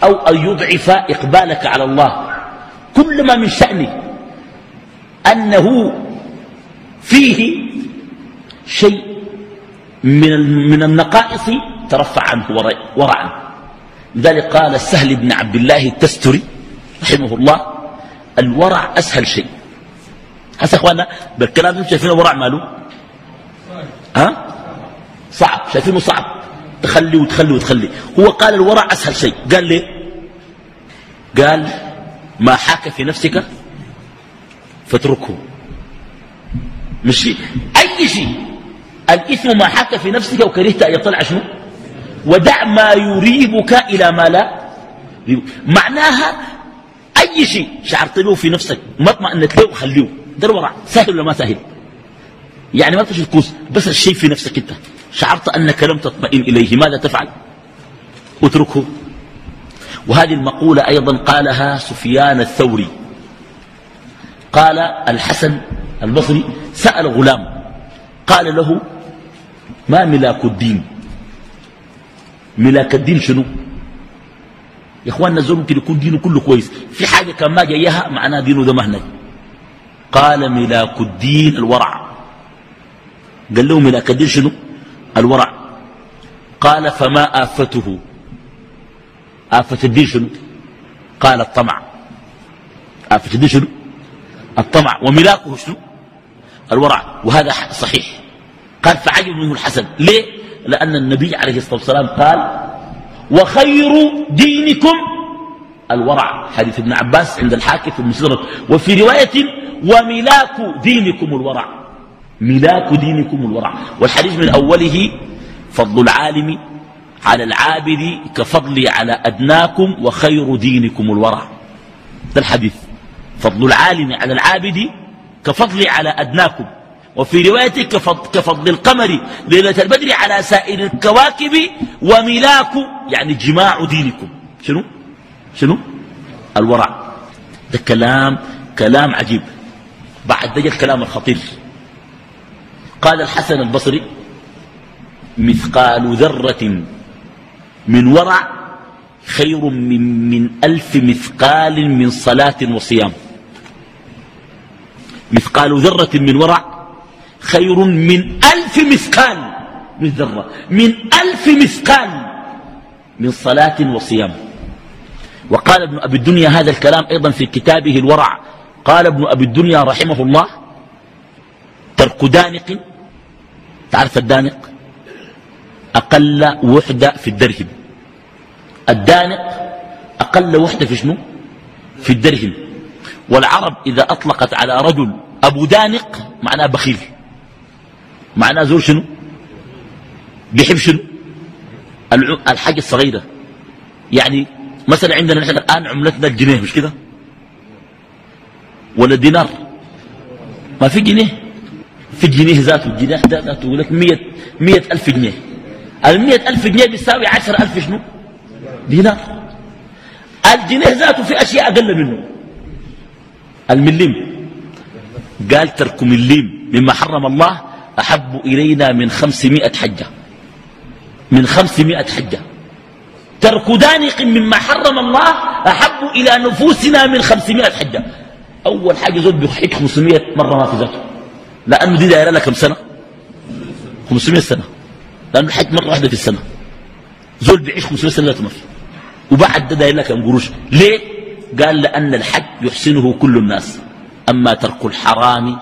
أو أن يضعف إقبالك على الله. كل ما من شأنه أنه فيه شيء من من النقائص ترفع عنه ورعا لذلك قال السهل بن عبد الله التستري رحمه الله الورع أسهل شيء. هسه اخوانا بالكلام أنتم شايفين الورع ماله؟ ها؟ صعب شايفينه صعب. تخلي وتخلي وتخلي. هو قال الورع أسهل شيء. قال ليه؟ قال ما حاك في نفسك فاتركه. مش شيء أي شيء. الإثم ما حك في نفسك وكرهت أن يطلع شنو؟ ودع ما يريبك إلى ما لا معناها أي شيء. شعرت له في نفسك. ما اطمئنت له خليه. ده الورع. سهل ولا ما سهل؟ يعني ما تشوف كوس بس الشيء في نفسك انت. شعرت أنك لم تطمئن إليه ماذا تفعل؟ اتركه. وهذه المقولة أيضا قالها سفيان الثوري. قال الحسن البصري سأل غلام قال له ما ملاك الدين؟ ملاك الدين شنو؟ يا إخواننا الزول ممكن يكون دينه كله كويس. في حاجة كان ما جايها معناه دينه ده مهنج قال ملاك الدين الورع. قال له ملاك الدين شنو؟ الورع. قال فما آفته. آفة الدين شنو؟ قال الطمع. آفة الدين شنو؟ الطمع. وملاكه شنو؟ الورع. وهذا صحيح. قال فعجب منه الحسن. ليه؟ لأن النبي عليه الصلاة والسلام قال وخير دينكم الورع حديث ابن عباس عند الحاكم في المسلمة وفي رواية وملاك دينكم الورع. ملاك دينكم الورع. والحديث من أوله فضل العالم على العابد كفضلي على أدناكم وخير دينكم الورع. ده الحديث. فضل العالم على العابد كفضلي على أدناكم. وفي رواية كفضل القمر ليلة البدر على سائر الكواكب وملاك يعني جماع دينكم. شنو؟ شنو؟ الورع. ده كلام كلام عجيب. بعد ذلك الكلام الخطير. قال الحسن البصري مثقال ذرة من ورع خير من, من ألف مثقال من صلاة وصيام. مثقال ذرة من ورع خير من ألف مثقال. من ذرة. من ألف مثقال من صلاة وصيام. وقال ابن أبي الدنيا هذا الكلام أيضا في كتابه الورع. قال ابن أبي الدنيا رحمه الله ترك دانق. تعرف الدانق؟ أقل وحدة في الدرهم. الدانق أقل وحدة في شنو؟ في الدرهم. والعرب إذا أطلقت على رجل أبو دانق معناه بخيل. معناه زور شنو؟ بيحب شنو؟ الحاجة الصغيرة. يعني مثلا عندنا نحن الآن عملتنا الجنيه مش كده؟ ولا الدينار ما في جنيه. في الجنيه ذاته الجنيه ذاته يقول لك مية, مية ألف جنيه. المية ألف جنيه بيساوي عشر ألف شنو؟ دينار. الجنيه ذاته في أشياء أقل منه؟ المليم. قال ترك مليم. مما حرم الله أحب إلينا من خمسمائة حجة. من خمسمائة حجة. ترك دانق مما حرم الله أحب إلى نفوسنا من خمسمائة حجة أول حاجة زود بيحج خمسمائة مرة ما في ذاته. لأنه دي دائرة لكم سنة؟ خمسمائة سنة. لأنه الحج مرة واحدة في السنة. زول بيعيش 500 سنة ما في وبعد ده داير لك قروش. ليه؟ قال لأن الحج يحسنه كل الناس. أما ترك الحرام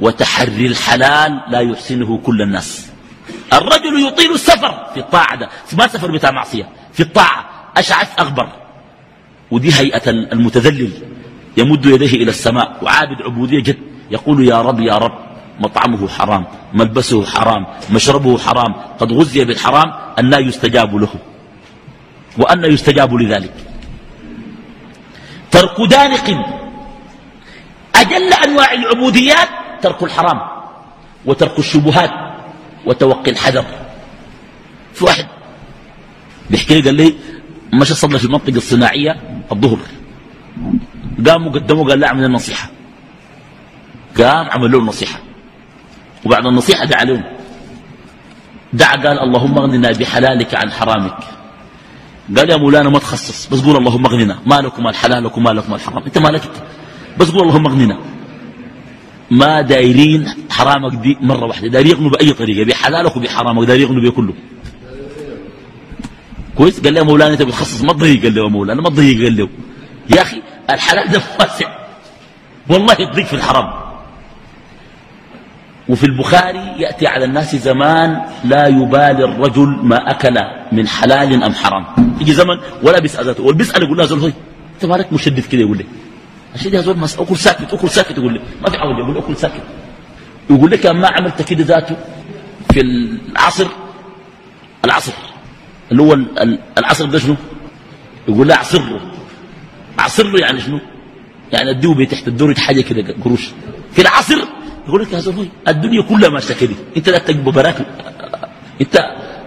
وتحري الحلال لا يحسنه كل الناس. الرجل يطيل السفر في الطاعة ده. ما سفر بتاع معصية. في الطاعة. أشعث أغبر. ودي هيئة المتذلل. يمد يديه إلى السماء. وعابد عبودية جد. يقول يا رب يا رب مطعمه حرام ملبسه حرام مشربه حرام قد غزي بالحرام أن لا يستجاب له. وأن يستجاب لذلك. ترك دانق. أجل أنواع العبوديات ترك الحرام وترك الشبهات وتوقي الحذر. في واحد بيحكي قال لي مشى صلى في المنطقة الصناعية الظهر. قاموا قدموا قال لا أعمل النصيحة قام عمل له النصيحة وبعد النصيحة دعا لهم. دعا قال اللهم اغننا بحلالك عن حرامك. قال يا مولانا ما تخصص بس قول اللهم اغننا. ما لكم الحلال وما لكم الحرام انت مالك انت؟ بس قول اللهم اغننا. ما دايرين حرامك دي مرة واحدة. داير يغنوا بأي طريقة بحلالك وبحرامك داير يغنوا بكله. كويس؟ قال لي يا مولانا أنت بتخصص ما تضيق. قال له يا مولانا ما تضيق. قال له يا أخي الحلال ده واسع. والله يضيق في الحرام. وفي البخاري يأتي على الناس زمان لا يبالي الرجل ما أكل من حلال أم حرام. يجي زمن ولا بيسأل ذاته. والبيسأل يقول له زول أنت مالك مشدد كده؟ يقول لي عشان يا زول أكل ساكت أكل ساكت. يقول لي ما في عوض يقول أكل ساكت. يقول لك ما عملت كده ذاته في العصر؟ العصر. اللي هو العصر ده شنو؟ يقول له اعصره اعصره يعني شنو؟ يعني اديه تحت الدور حاجة كده قروش. في العصر يقول لك يا زلمه الدنيا كلها ماشية كده. أنت لا تجيب براك أنت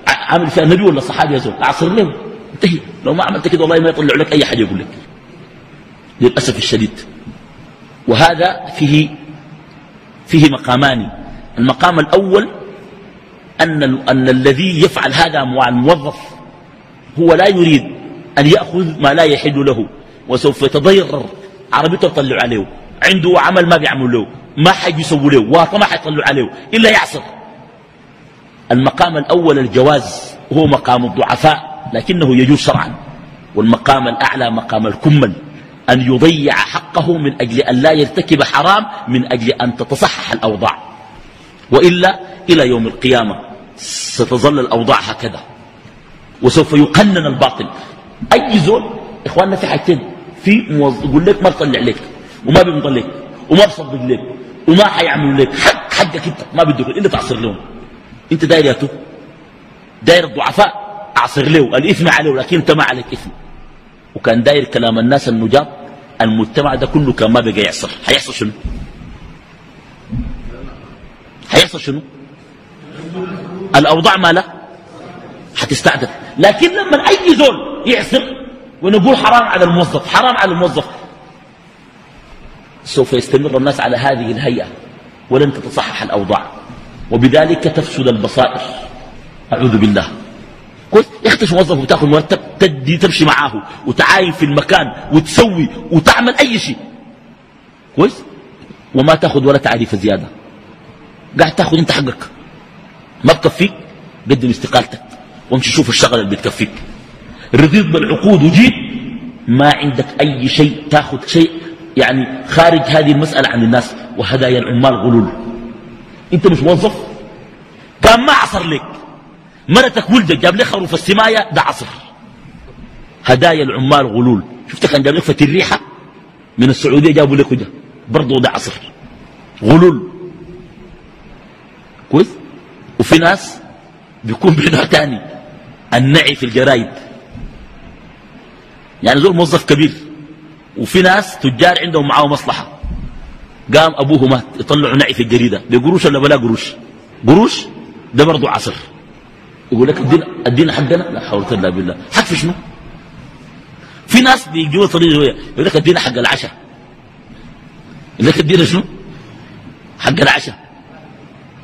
عامل فيها نبي ولا صحابي يا زلمه اعصر له انتهي. لو ما عملت كده والله ما يطلع لك أي حاجة يقول لك. للأسف الشديد. وهذا فيه فيه مقامان المقام الأول أن أن الذي يفعل هذا مع الموظف هو لا يريد أن يأخذ ما لا يحل له وسوف يتضرر. عربيته تطلع عليه عنده عمل ما بيعمل له ما حد يسوي له واطه ما حيطلعوا عليه إلا يعصر. المقام الأول الجواز هو مقام الضعفاء لكنه يجوز شرعا. والمقام الأعلى مقام الكمل أن يضيع حقه من أجل أن لا يرتكب حرام من أجل أن تتصحح الأوضاع. وإلا إلى يوم القيامة. ستظل الأوضاع هكذا. وسوف يقنن الباطل. أي زول؟ إخواننا في حاجتين. في موظف يقول لك ما بطلع لك وما لك وما بصدق لك وما حيعملوا لك. حق حقك أنت ما بدك إلا تعصر لهم أنت داير يا تو. داير الضعفاء أعصر له. الإثم عليه لكن أنت ما عليك إثم. وكان داير كلام الناس النجاب المجتمع ده كله كان ما بقى يحصل. هيحصل شنو؟ هيحصل شنو؟ الأوضاع ما لا حتستعدل لكن لما أي زول يعصر ونقول حرام على الموظف حرام على الموظف سوف يستمر الناس على هذه الهيئة ولن تتصحح الأوضاع. وبذلك تفسد البصائر. أعوذ بالله. كويس يختش موظف وتأخذ مرتب تدي تمشي معاه وتعاين في المكان وتسوي وتعمل أي شيء. كويس؟ وما تأخذ ولا تعريف زيادة. قاعد تأخذ أنت حقك. ما بكفيك قدم استقالتك وامشي شوف الشغل اللي بتكفيك. رضيت بالعقود وجيت ما عندك أي شيء تاخذ شيء يعني خارج هذه المسألة عن الناس وهدايا العمال غلول. أنت مش موظف؟ كان ما عصر لك. مرتك ولدك جاب لك خروف السماية ده عصر. هدايا العمال غلول. شفت كان جاب لك فتي الريحة؟ من السعودية جابوا لك ده برضه ده عصر. غلول. كويس؟ وفي ناس بيكون بنوع تاني النعي في الجرايد. يعني زول موظف كبير وفي ناس تجار عندهم معاه مصلحة. قام أبوه مات يطلعوا نعي في الجريدة. بقروش ولا بلا قروش؟ قروش؟ ده برضه عصر. يقول لك الدين, الدين حقنا؟ لا حول ولا بالله. حق في شنو؟ في ناس بيجوا طريق يقول لك الدين حق العشاء. يقول لك الدين شنو؟ حق العشاء.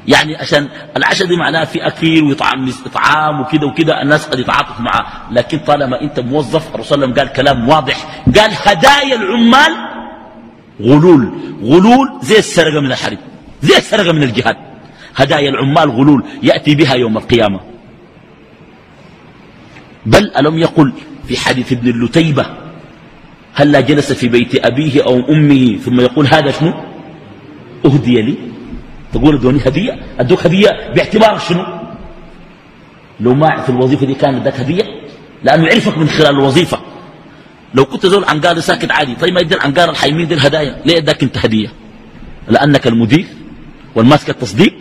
يعني عشان العشاء دي معناها في أكل ويطعم اطعام وكده وكده الناس قد يتعاطف معاه. لكن طالما أنت موظف الرسول صلى الله عليه وسلم قال كلام واضح. قال هدايا العمال غلول. غلول زي السرقة من الحرب زي السرقة من الجهاد. هدايا العمال غلول يأتي بها يوم القيامة. بل ألم يقل في حديث ابن اللتيبة هل لا جلس في بيت أبيه أو أمه؟ ثم يقول هذا شنو؟ أهدي لي. تقول ادوني هدية؟ أدوك هدية باعتبار شنو؟ لو ما في الوظيفة دي كان اداك هدية؟ لأنه يعرفك من خلال الوظيفة. لو كنت زول عنقار ساكت عادي طيب ما يدي العنقار الحيمين دي الهدايا ليه اداك انت هدية؟ لأنك المدير والماسك التصديق؟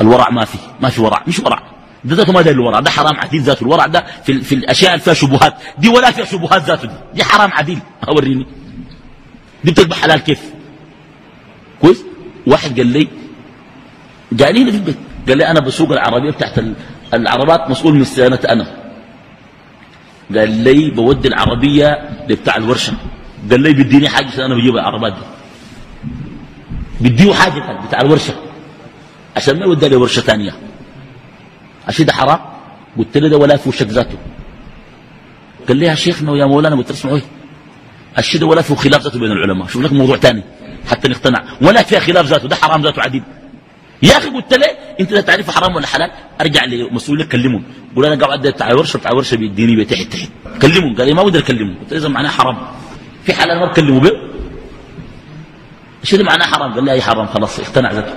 الورع ما في ما في ورع مش ورع. ده ذاته ما ده الورع ده حرام عديل ذاته. الورع ده في, في الأشياء اللي فيها شبهات. دي ولا فيها شبهات ذاته دي. دي حرام عديل. أوريني. دي بتقبح حلال كيف؟ كويس؟ واحد قال لي جاني في البيت. قال لي أنا بسوق العربية بتاعت العربات مسؤول من صيانة أنا. قال لي بودي العربية بتاع الورشة. قال لي بيديني حاجة عشان أنا بجيب العربات دي. بديه حاجة بتاع الورشة. عشان ما يودي لي ورشة ثانية عشان ده حرام؟ قلت له ده ولا في وشك ذاته. قال لي يا شيخنا ويا مولانا قلت له اسمعوا الشيء ده ولا في خلاف ذاته بين العلماء. شوف لك موضوع ثاني حتى نقتنع. ولا فيها خلاف ذاته ده حرام ذاته عديد. يا أخي قلت له أنت لا تعرف حرام ولا حلال؟ أرجع لمسؤول كلمهم قول أنا قاعد بتاع ورشة بتاع ورشة بيديني بتحت تحت كلمهم قال لي ما أقدر اكلمهم قلت إذا معناه حرام. في حلال ما بكلمه به ده معناه حرام؟ قال لي أي حرام خلاص اقتنع ذاته.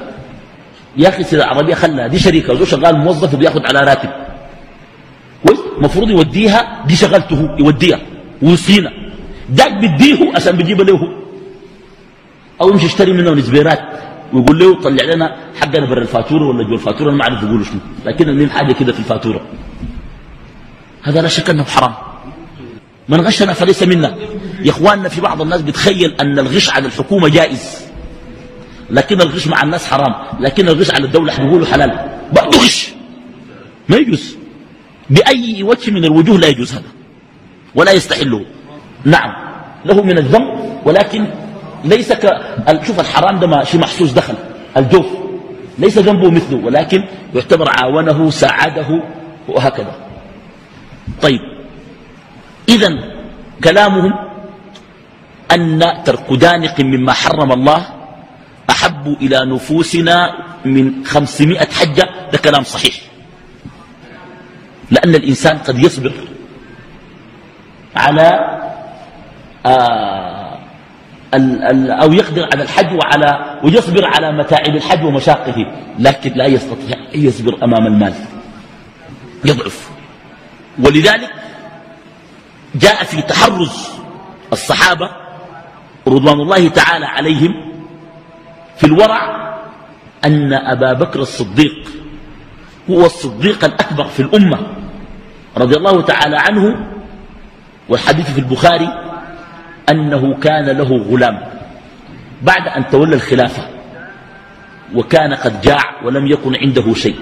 يا أخي سيد العربية خلها. دي شركه وزو شغال موظف وبياخذ على راتب. كويس؟ المفروض يوديها دي شغلته يوديها. ويصينا داك بديه عشان بيجيب له أو يمشي يشتري منه نسبيرات ويقول له طلع لنا حقنا برا الفاتورة ولا جوا الفاتورة أنا ما أعرف يقولوا شنو لكن المهم حاجة كده في الفاتورة؟ هذا لا شك أنه حرام. من غشنا فليس منا. يا إخواننا في بعض الناس بتخيل أن الغش على الحكومة جائز. لكن الغش مع الناس حرام. لكن الغش على الدولة حنقوله حلال. برضه غش ما يجوز. بأي وجه من الوجوه لا يجوز هذا. ولا يستحله. نعم. له من الذنب ولكن ليس ك شوف الحرام ده شيء محسوس دخل. الجوف. ليس ذنبه مثله ولكن يعتبر عاونه ساعده وهكذا. طيب. إذا كلامهم أن ترك دانق مما حرم الله أحب إلى نفوسنا من خمسمائة حجة. ده كلام صحيح. لأن الإنسان قد يصبر على آه أو يقدر على الحج وعلى ويصبر على متاعب الحج ومشاقه لكن لا يستطيع أن يصبر أمام المال. يضعف. ولذلك جاء في تحرز الصحابة رضوان الله تعالى عليهم في الورع أن أبا بكر الصديق هو الصديق الأكبر في الأمة رضي الله تعالى عنه والحديث في البخاري أنه كان له غلام بعد أن تولى الخلافة وكان قد جاع ولم يكن عنده شيء.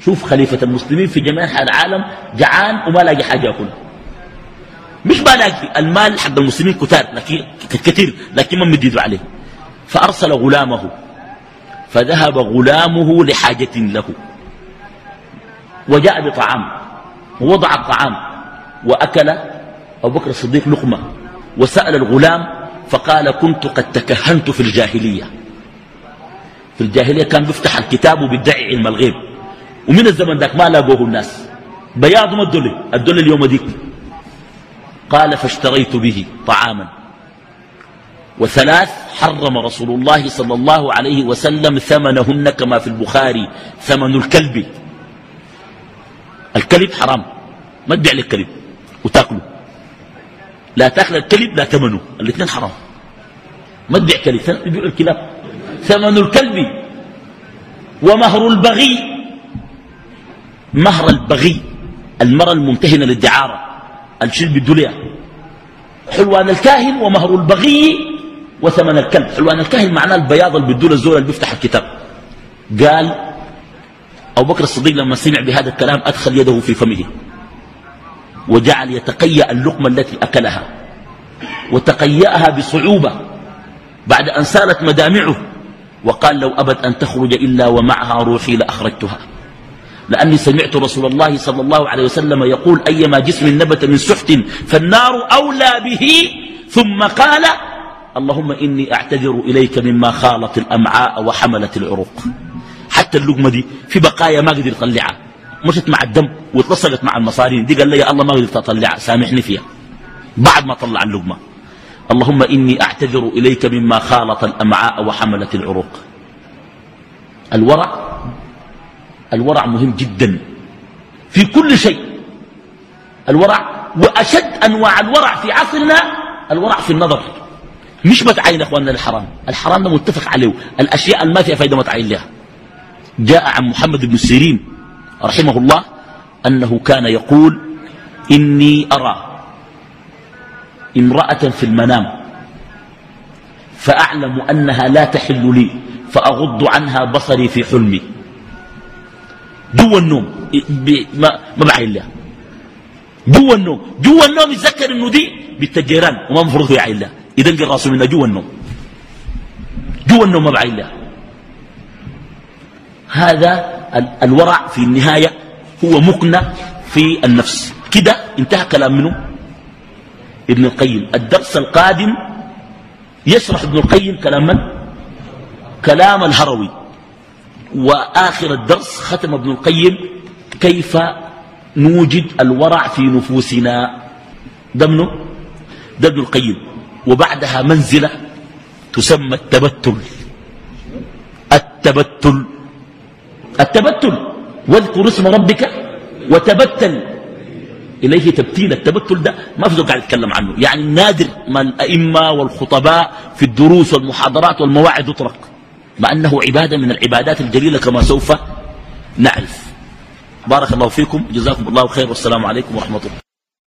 شوف خليفة المسلمين في جميع العالم جعان وما لاقي حاجة يأكل. مش ما لاقي المال حق المسلمين كتار لكن كثير لكن ما مديدوا عليه. فأرسل غلامه. فذهب غلامه لحاجة له. وجاء بطعام ووضع الطعام وأكل أبو بكر الصديق لقمة وسأل الغلام فقال كنت قد تكهنت في الجاهلية. في الجاهلية كان بيفتح الكتاب وبيدعي علم الغيب. ومن الزمن ذاك ما لاقوه الناس. بياض ما الدولة. الدولة اليوم ديك. قال فاشتريت به طعاما. وثلاث حرم رسول الله صلى الله عليه وسلم ثمنهن كما في البخاري ثمن الكلب. الكلب حرام. ما تبيع لك كلب. وتاكله. لا تاكل الكلب لا ثمنه. الاثنين حرام. ما تبيع كلب تبيع الكلاب. ثمن الكلب ومهر البغي. مهر البغي. المرأة الممتهنة للدعارة. الشرب بالدنيا حلوان الكاهن ومهر البغي وثمن الكلب. حلوان الكاهن معناه البياض اللي بالدول الزول اللي بيفتح الكتاب. قال أبو بكر الصديق لما سمع بهذا الكلام أدخل يده في فمه. وجعل يتقيأ اللقمة التي أكلها وتقيأها بصعوبة بعد أن سالت مدامعه وقال لو أبت أن تخرج إلا ومعها روحي لأخرجتها. لأني سمعت رسول الله صلى الله عليه وسلم يقول أيما جسم نبت من سحت فالنار أولى به ثم قال اللهم إني أعتذر إليك مما خالط الأمعاء وحملت العروق. حتى اللقمة دي في بقايا ما قدر يطلعها مشت مع الدم واتصلت مع المصارين. دي قال لي يا الله ما قدرت أطلعها سامحني فيها. بعد ما طلع اللقمة. اللهم إني أعتذر إليك مما خالط الأمعاء وحملت العروق. الورع الورع مهم جدا في كل شيء. الورع وأشد أنواع الورع في عصرنا الورع في النظر. مش متعين أخواننا الحرام. الحرام ده متفق عليه. الأشياء ما فيها فايدة متعين لها. جاء عن محمد بن سيرين. رحمه الله أنه كان يقول إني أرى امرأة في المنام فأعلم أنها لا تحل لي فأغض عنها بصري في حلمي. جوا النوم ما, بعين لها جوا النوم جوا النوم يتذكر إنه دي بالتجيران وما مفروض يعين لها يدنق راسه منها جوا النوم. جوا النوم ما بعين لها هذا الورع في النهاية هو مقنع في النفس. كده انتهى كلام منه ابن القيم. الدرس القادم يشرح ابن القيم كلام من؟ كلام الهروي. وآخر الدرس ختم ابن القيم كيف نوجد الورع في نفوسنا. ده منه؟ ده ابن القيم. وبعدها منزلة تسمى التبتل. التبتل. التبتل واذكر اسم ربك وتبتل. إليه تبتيل التبتل ده ما في قاعد يتكلم عنه. يعني النادر ما الأئمة والخطباء في الدروس والمحاضرات والمواعظ يطرق. مع أنه عبادة من العبادات الجليلة كما سوف نعرف. بارك الله فيكم. جزاكم الله خير. والسلام عليكم ورحمة الله.